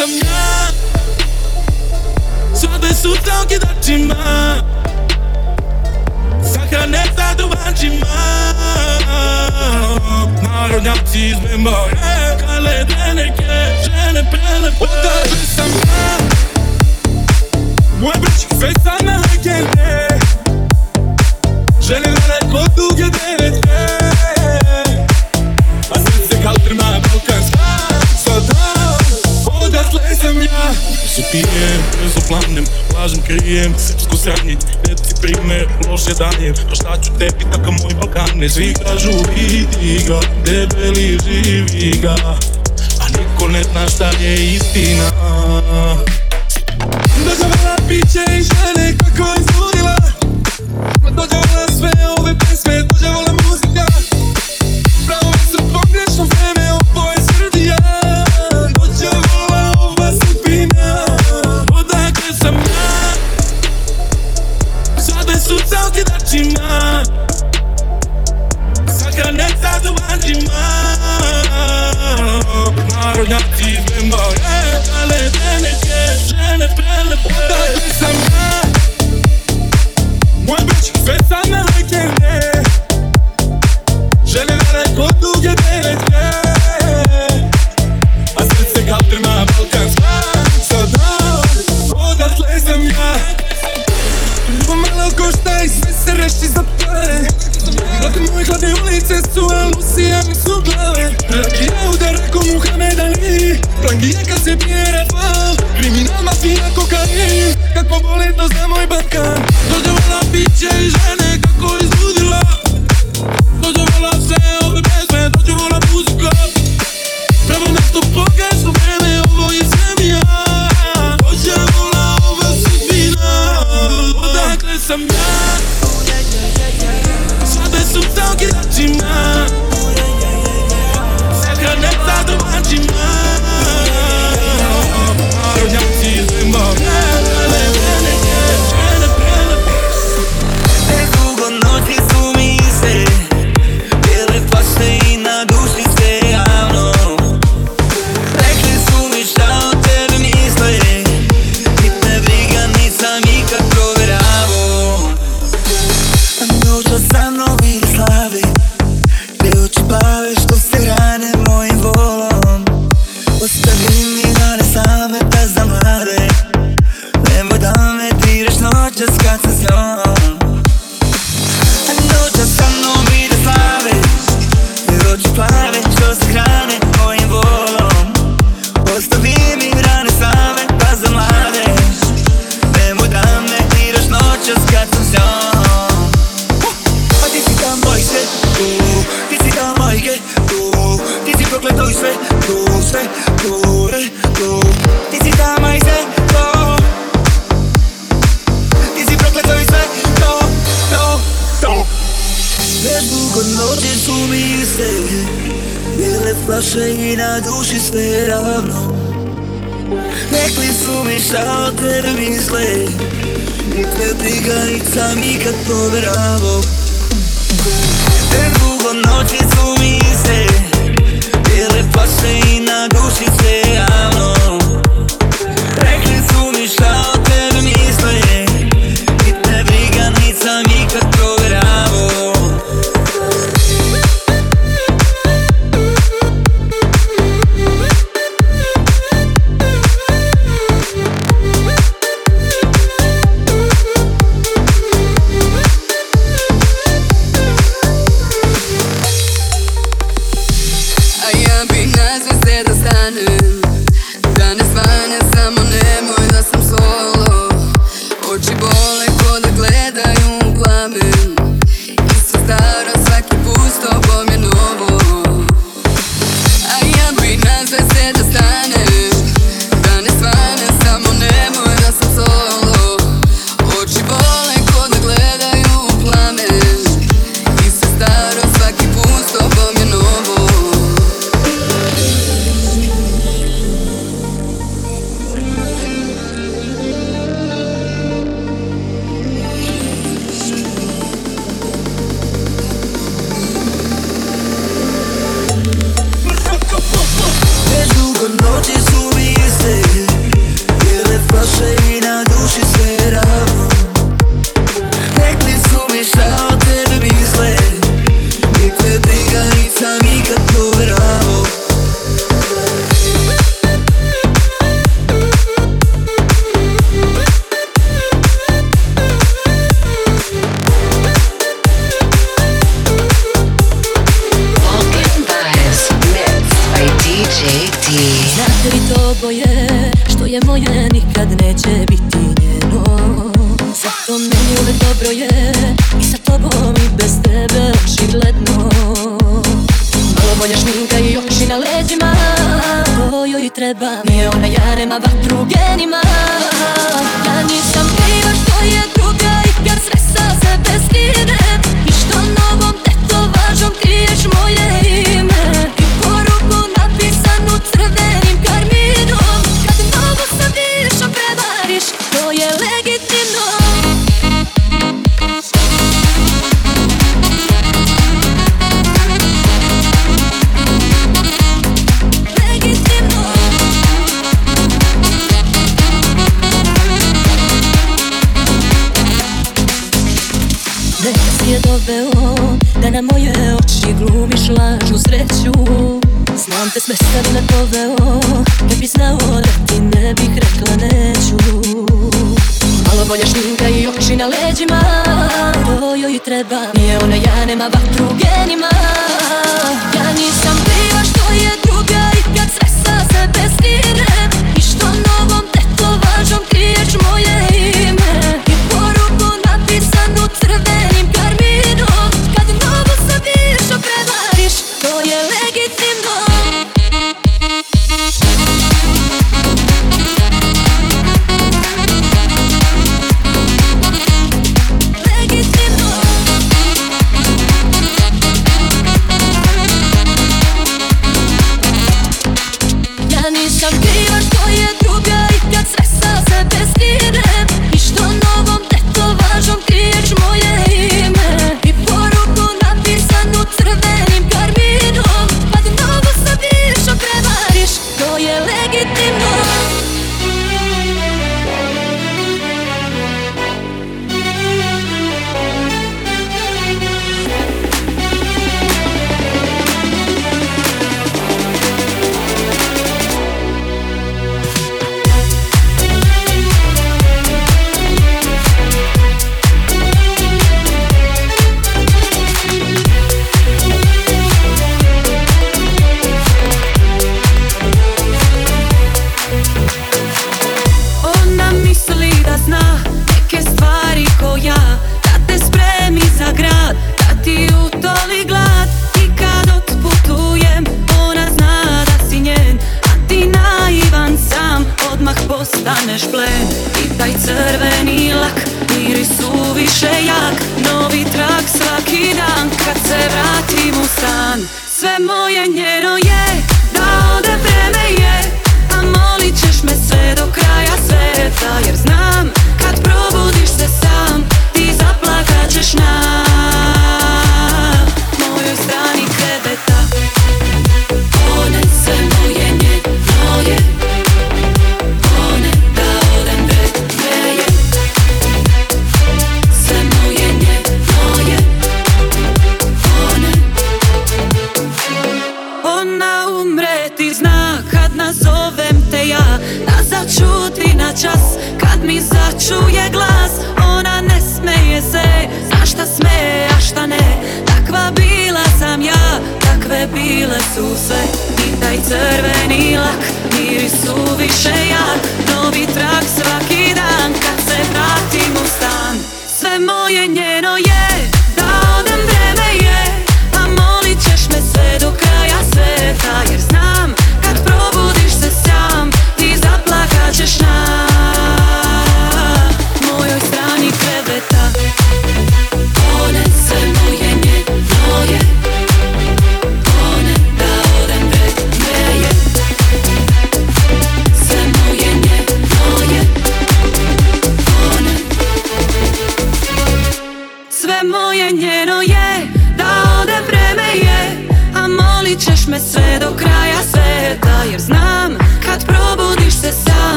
sommes là Sois des soutiens qui donnent du mal Sacré ça tout va du mal Marognatisme et mort Calé d'énergie, je n'ai pas le peur Pourquoi tu fais ça mal Moi, mais tu fais ça Dakle sam ja Se pijem, zoplamnem, lažem, krijem Srpsko sranje, reci primer, loše danje Pa šta ću tebi, tako moj Balkan Ne svi kažu, vidi ga, debeli živi ga A niko ne zna šta je istina Dođovala piće i žene kako je izludila pa Dođovala sve ove pesme, dođovala on Cestu, sensualno sijaju su glave Rakija udara ko Muhammed Ali je kad se pije rafal Kriminal, mafija, kokain Kako boli to za moj Balkan Dođevala piće i žene kako izludila Dođevala sve ove pesme, dođevala muzika Pravo nešto pogrešno mene, ovo je sve mi ja Dođevala ova sudbina Odakle sam ja zima Bolja šminka i oči na leđima To joj treba Nije ona ja, nema vatru genima Ja nisam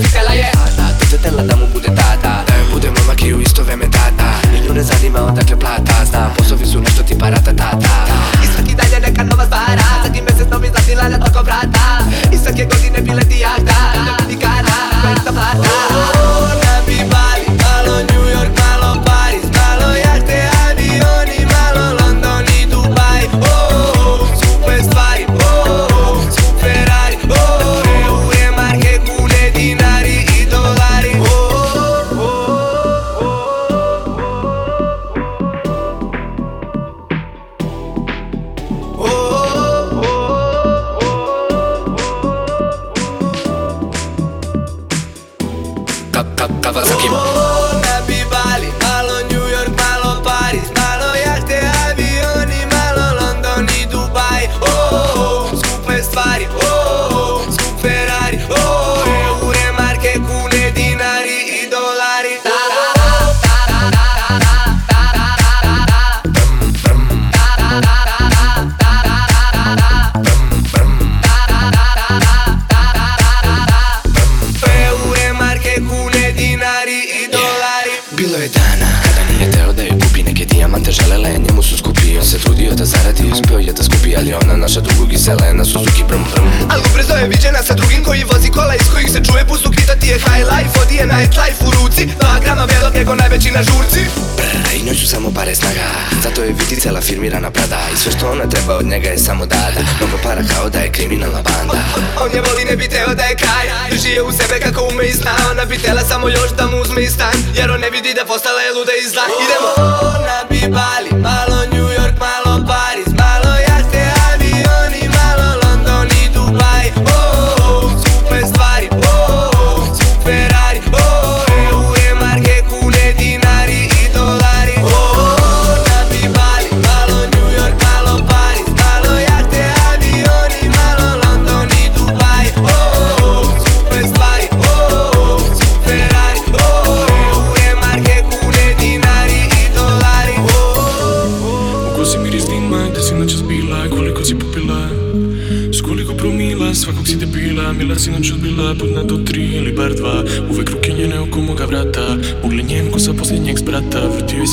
Africa like yeah.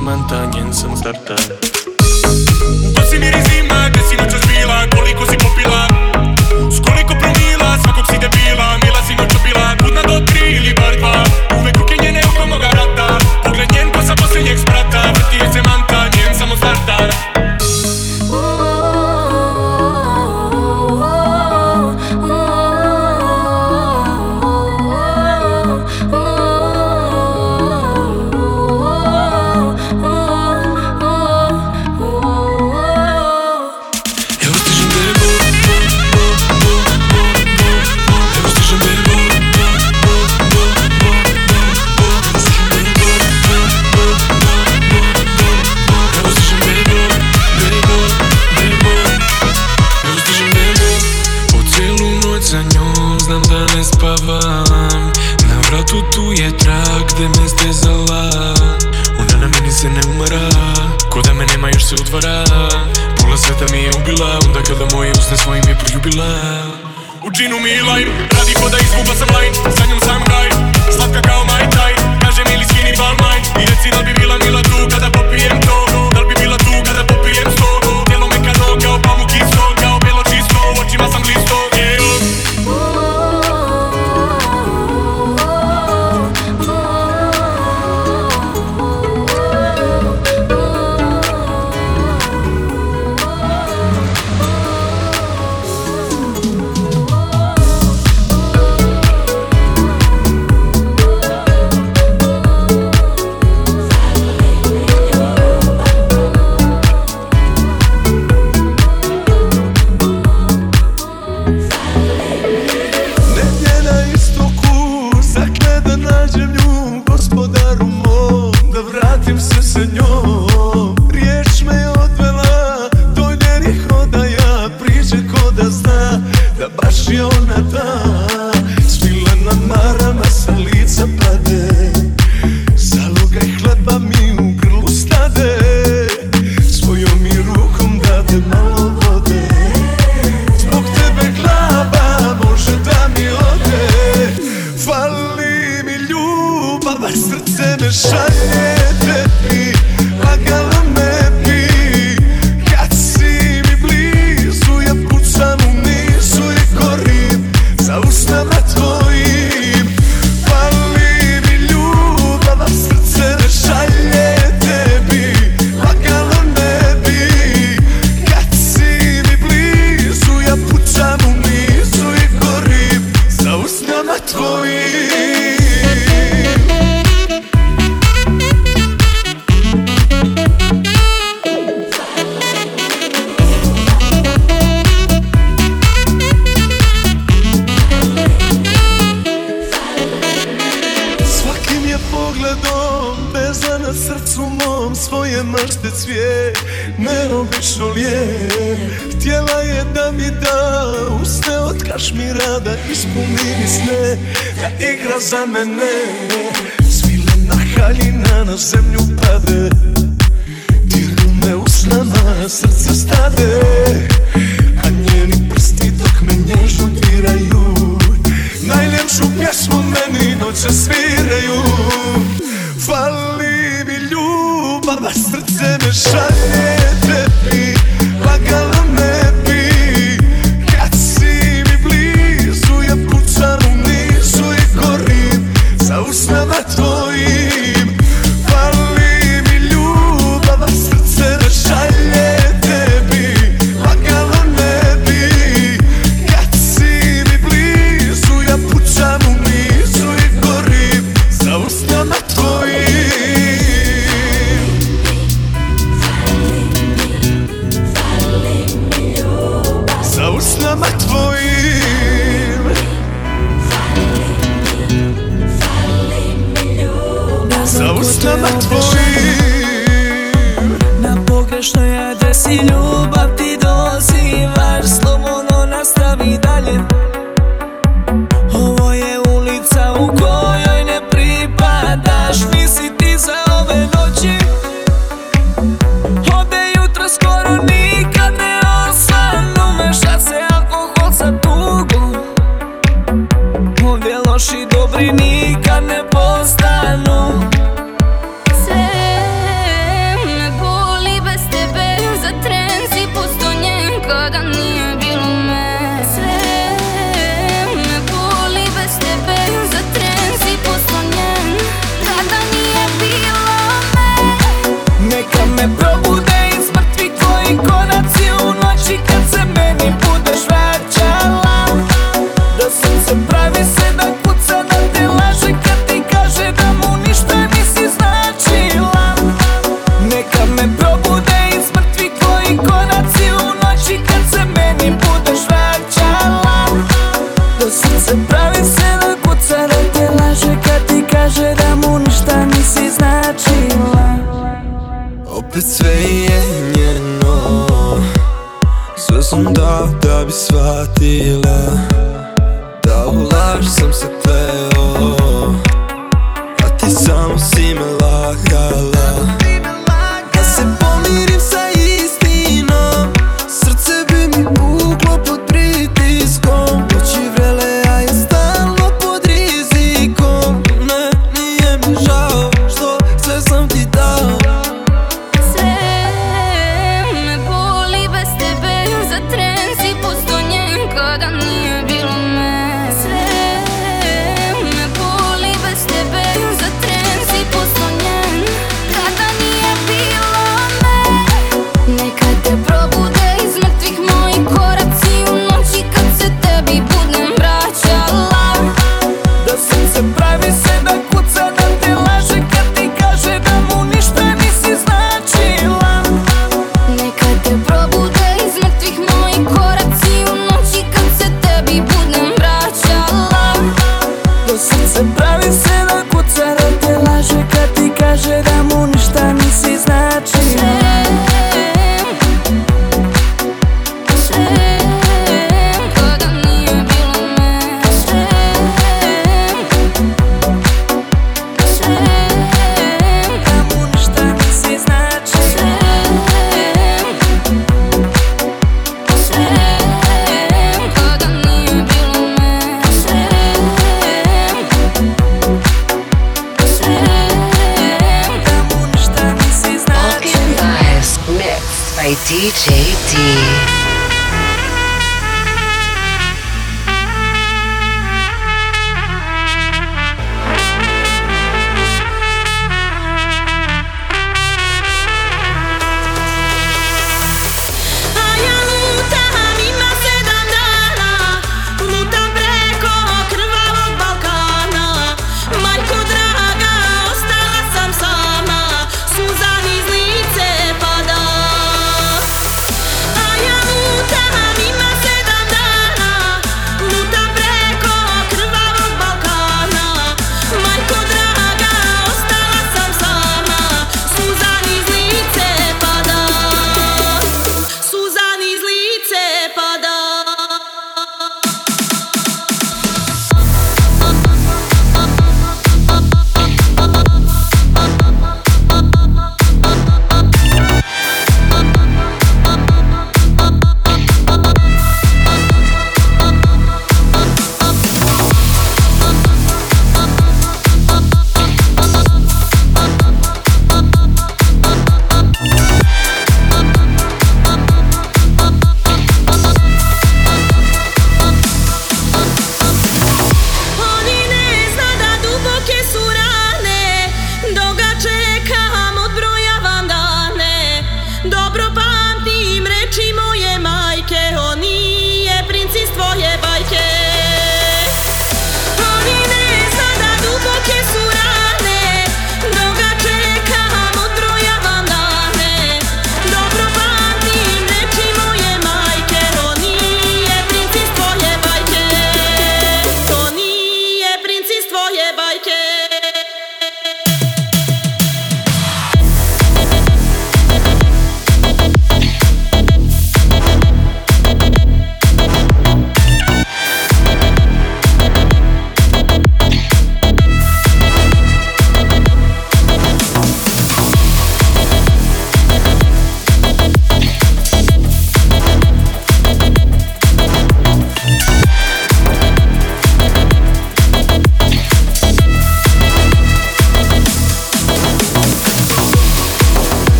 montaña en Santa Arta.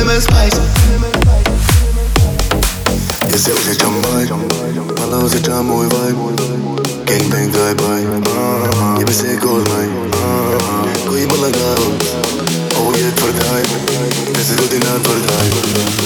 Limit spice. Giờ rượu sẽ i bay Mà lâu sẽ tra môi vai Gang bang gai bay Я бы все годин на твердай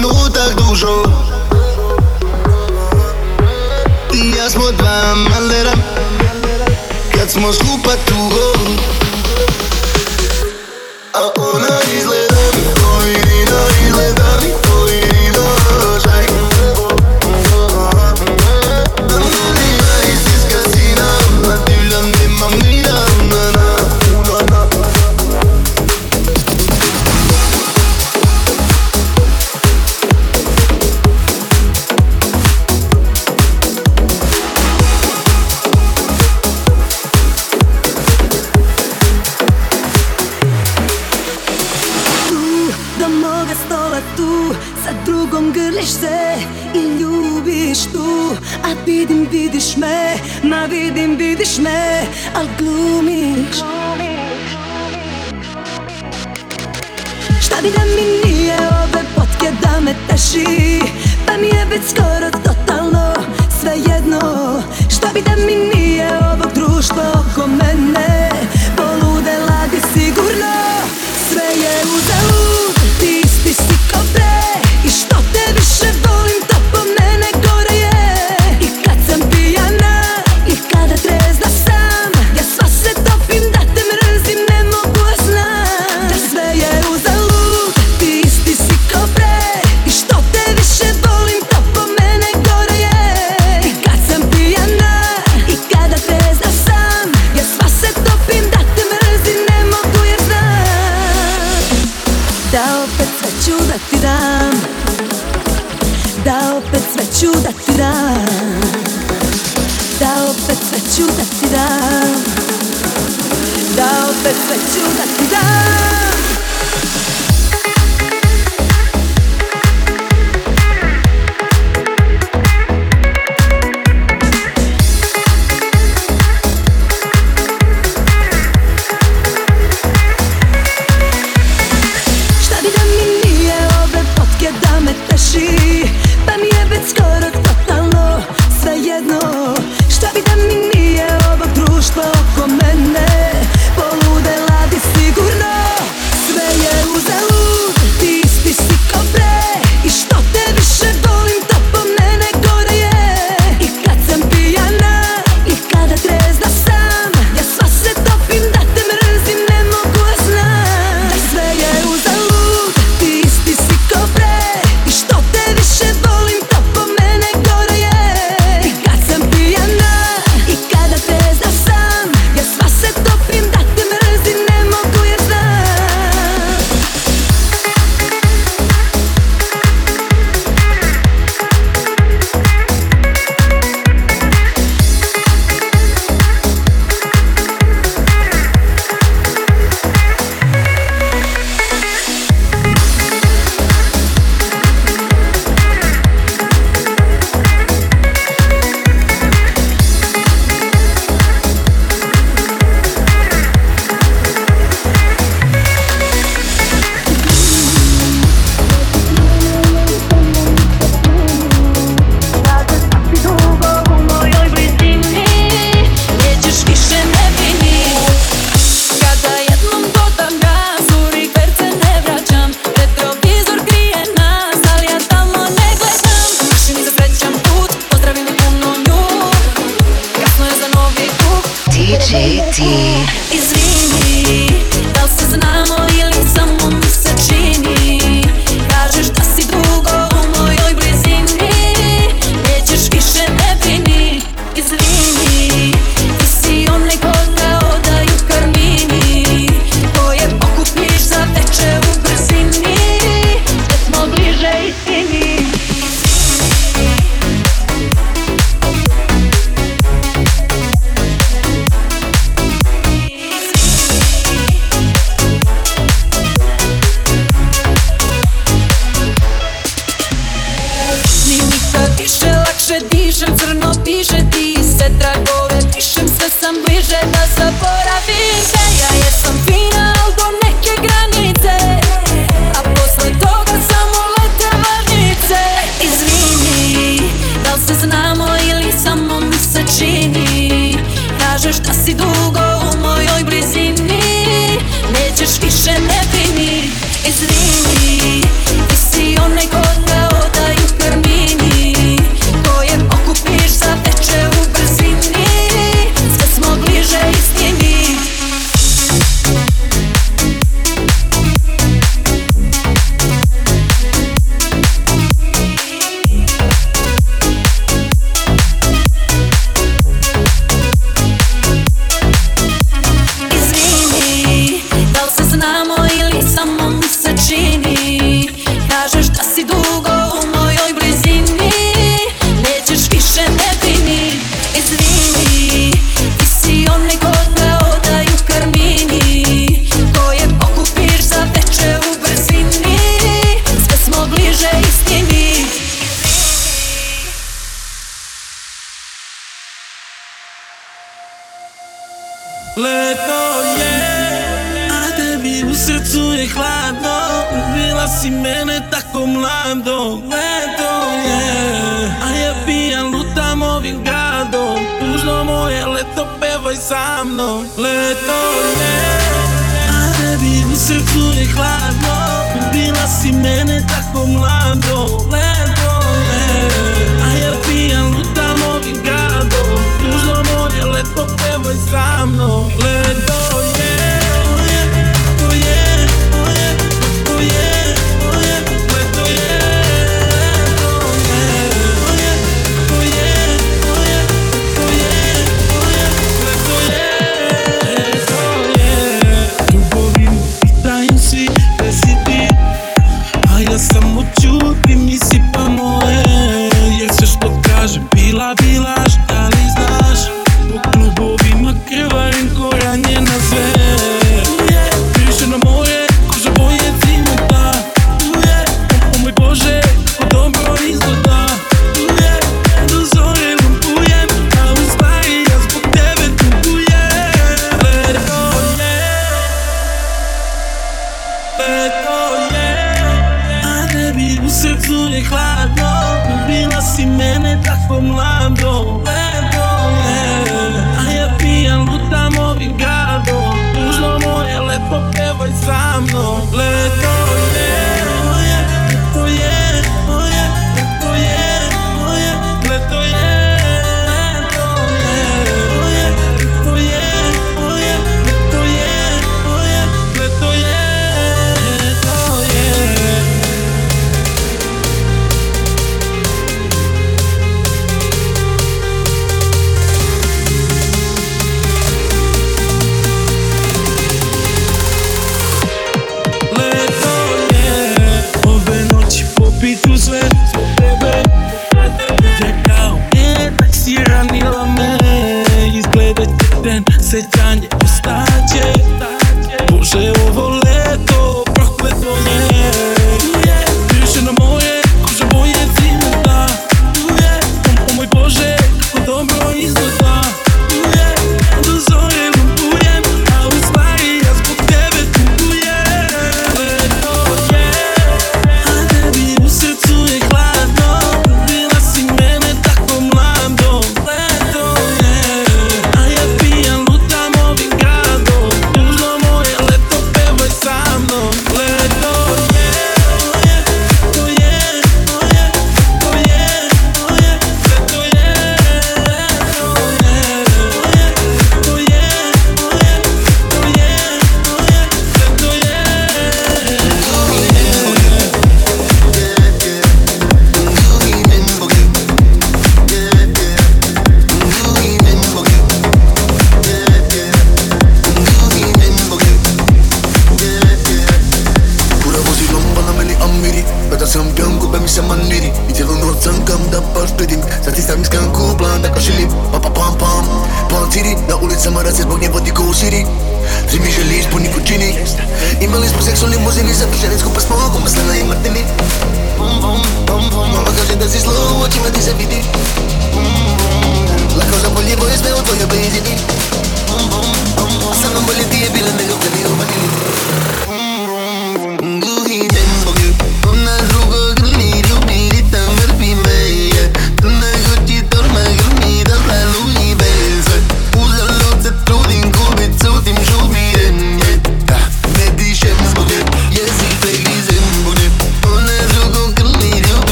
No tak dužo I ja smo dva malera Kad smo skupa tugo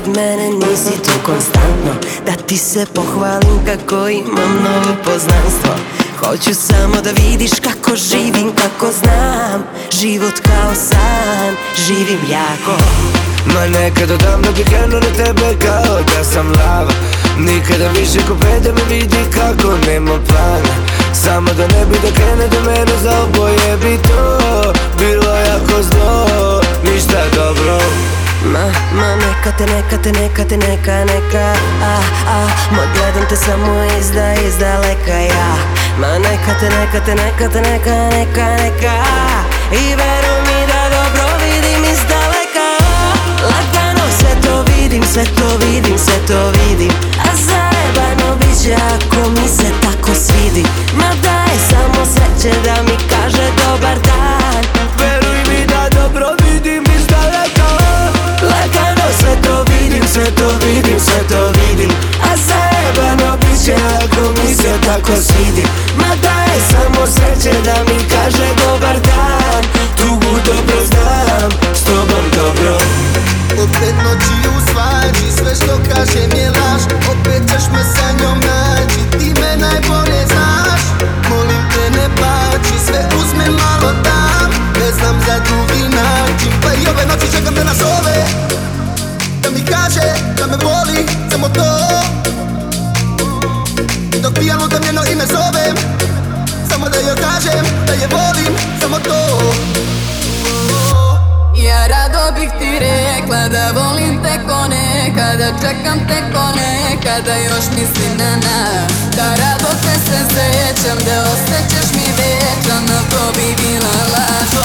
pored mene nisi tu konstantno Da ti se pohvalim kako imam novo poznanstvo Hoću samo da vidiš kako živim, kako znam Život kao san, živim jako Ma nekad odavno bih jedno na tebe kao da sam lava Nikada više ko da me vidi kako nema plana Samo da ne bi da krene do mene za oboje bi to Bilo jako zlo, ništa dobro Ma, ma, neka te, neka te, neka te, neka, neka A, a, ma gledam te samo izda, daleka ja Ma neka te, neka te, neka te, neka, neka, neka I veruj mi da dobro vidim iz daleka Lagano sve to vidim, sve to vidim, sve to vidim A zajebano bit će ako mi se tako svidi Ma daj samo sreće da mi kaže dobar dan Vidim sve to, vidim sve to, vidim A zajebano bit će ako mi se tako svidi Ma da je samo sreće da mi kaže dobar dan Tugu dobro znam, s tobom dobro Opet noći u svađi, sve što kažem je laž Opet ćeš me sa njom naći, ti me najbolje znaš Molim te ne pači, sve uzme malo tam Ne znam za drugi način, pa i ove noći čekam te ove hacemos to I dok pijamo te njeno ime zovem Samo da joj kažem da je volim Samo to ja rado bih ti rekla da volim te ko nekada Čekam te ko nekada još mislim na nas Da rado te se sjećam da osjećaš mi večan No to bi bila laž,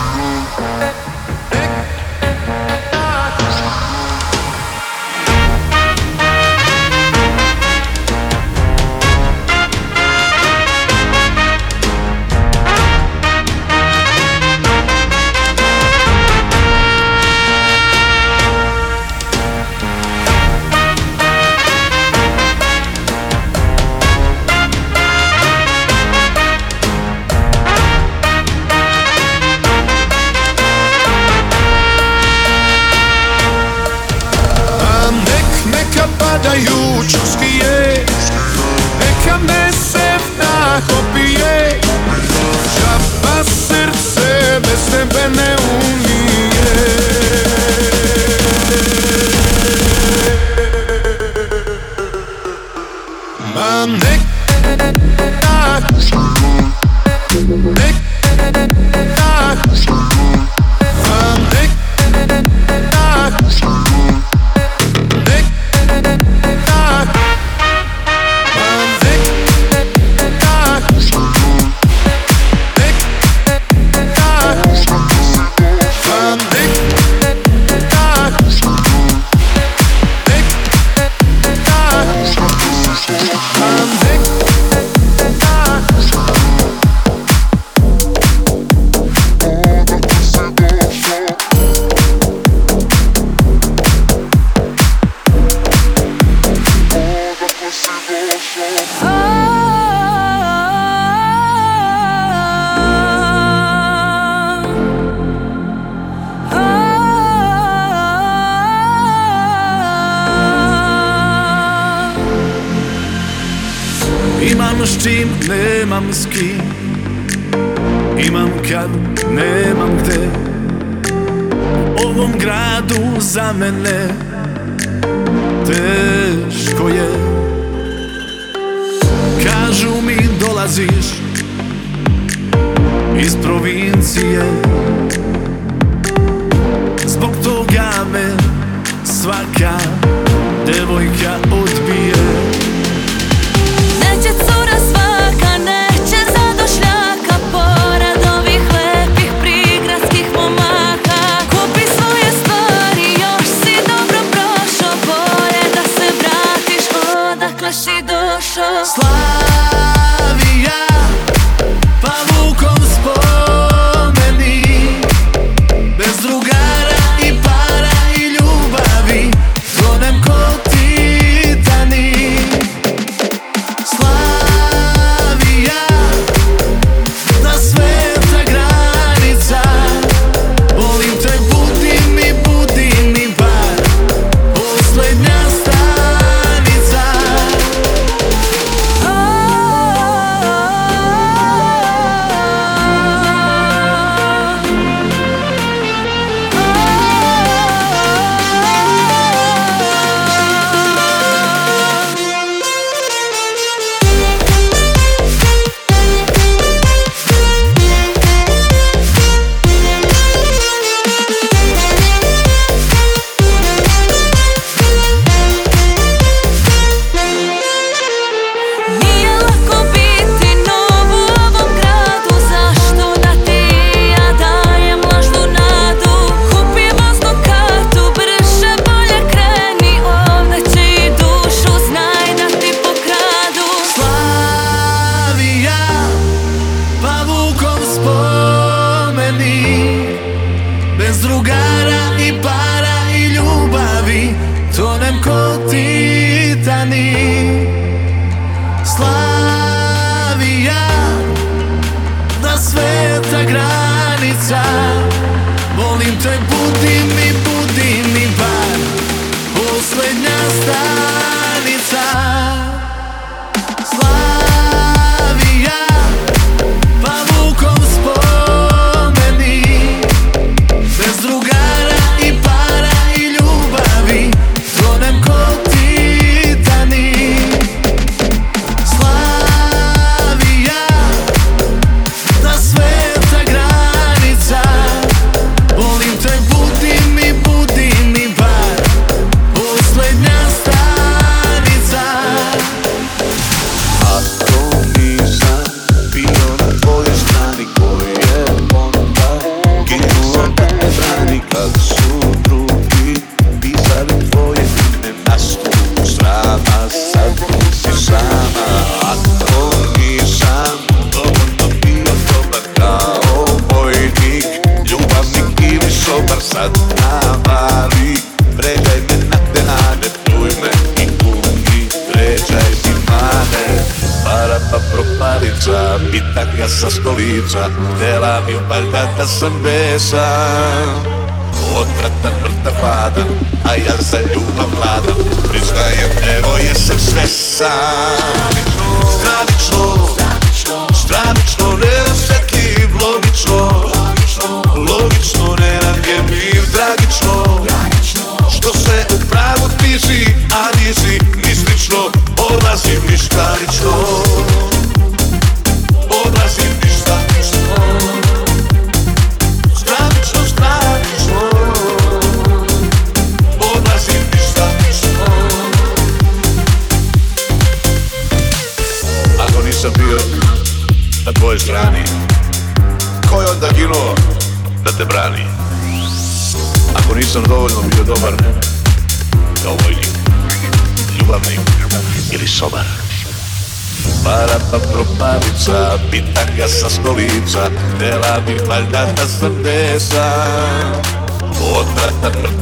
Dick dizia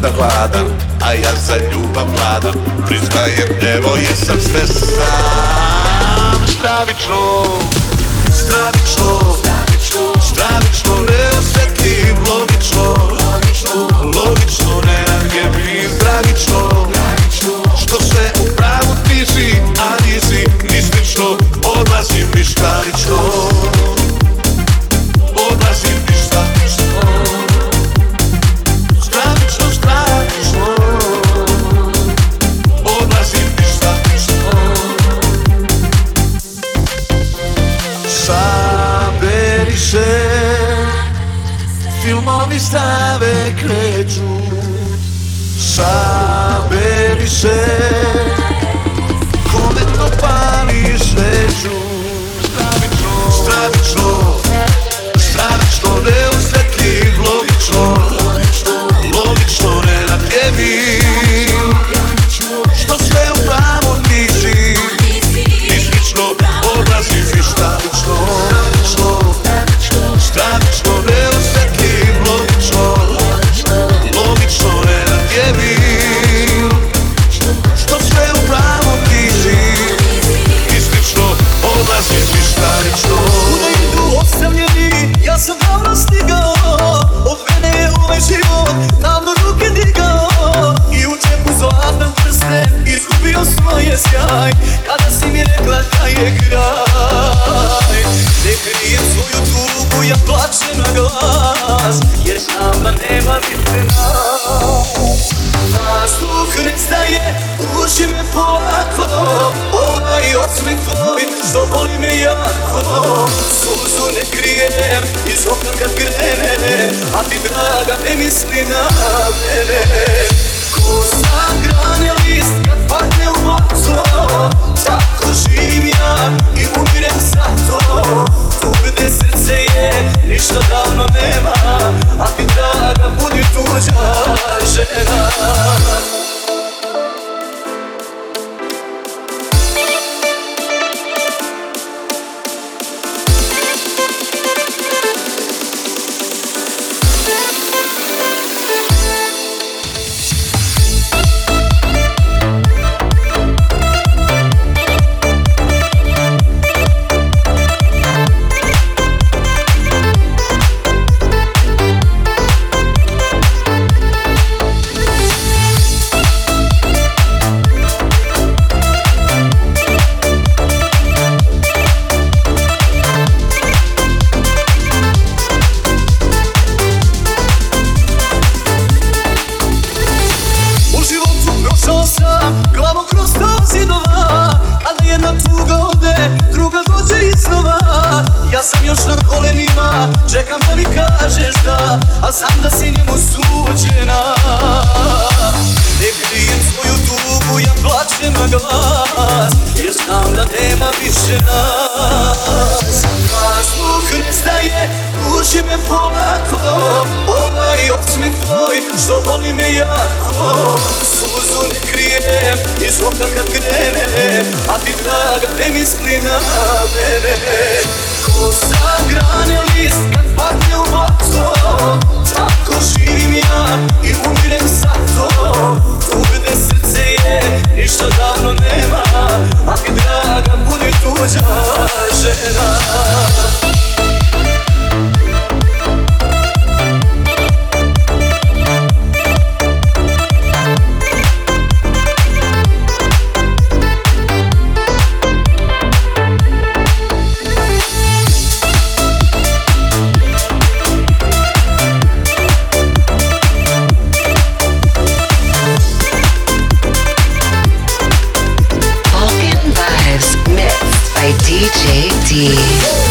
života gladan A ja za ljubav mladan Priznajem, evo jesam sve sam Stravično Stravično Stravično ne Neosjetljiv Logično Logično Logično Nenadljebim Stravično jako Suzu ne krijem iz okna kad krene A ti draga ne misli na mene Ko sam grane list kad padne u oco Tako živim ja i umirem za to Tu gde srce je ništa davno nema A ti draga budi tuđa žena by DJ D.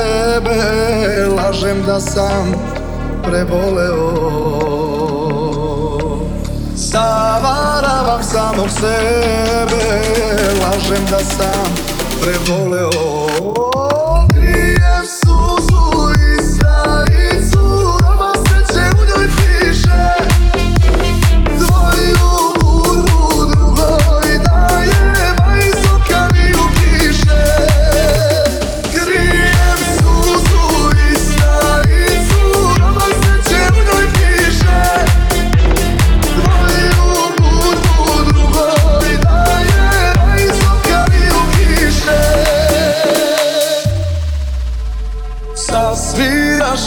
tebe Lažem da sam preboleo Zavaravam samog sebe Lažem da sam preboleo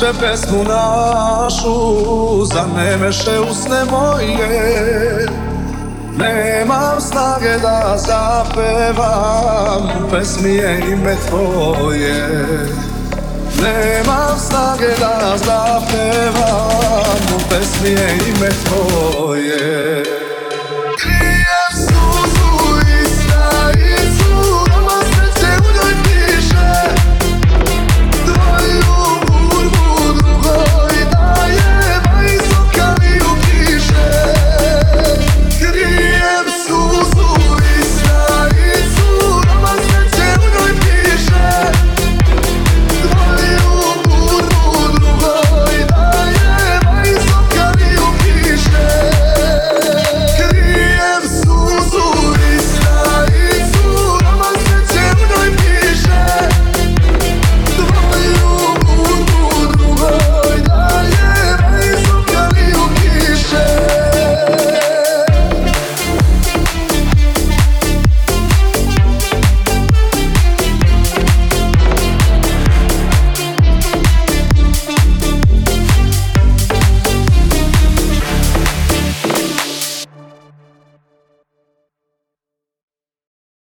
Zanemeše pesmu našu, zanemeše usne moje Nemam snage da zapevam, pesmi je ime tvoje Nemam snage da zapevam, pesmi je ime tvoje